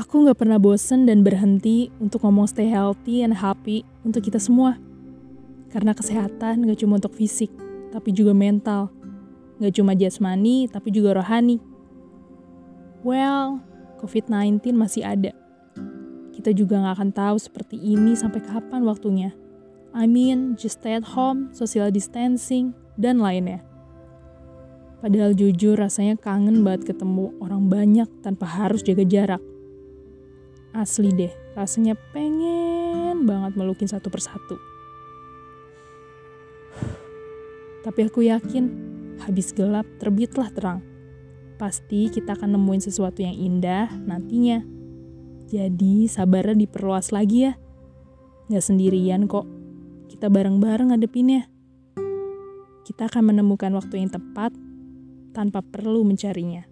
Aku gak pernah bosen dan berhenti untuk ngomong stay healthy and happy untuk kita semua. Karena kesehatan gak cuma untuk fisik, tapi juga mental. Gak cuma jasmani, tapi juga rohani. Well, COVID-19 masih ada. Kita juga gak akan tahu seperti ini sampai kapan waktunya. I mean, just stay at home, social distancing, dan lainnya. Padahal jujur rasanya kangen banget ketemu orang banyak tanpa harus jaga jarak. Asli deh, rasanya pengen banget melukin satu persatu. Tapi aku yakin, habis gelap terbitlah terang. Pasti kita akan nemuin sesuatu yang indah nantinya. Jadi sabarnya diperluas lagi ya. Gak sendirian kok, kita bareng-bareng ngadepinnya. Kita akan menemukan waktu yang tepat tanpa perlu mencarinya.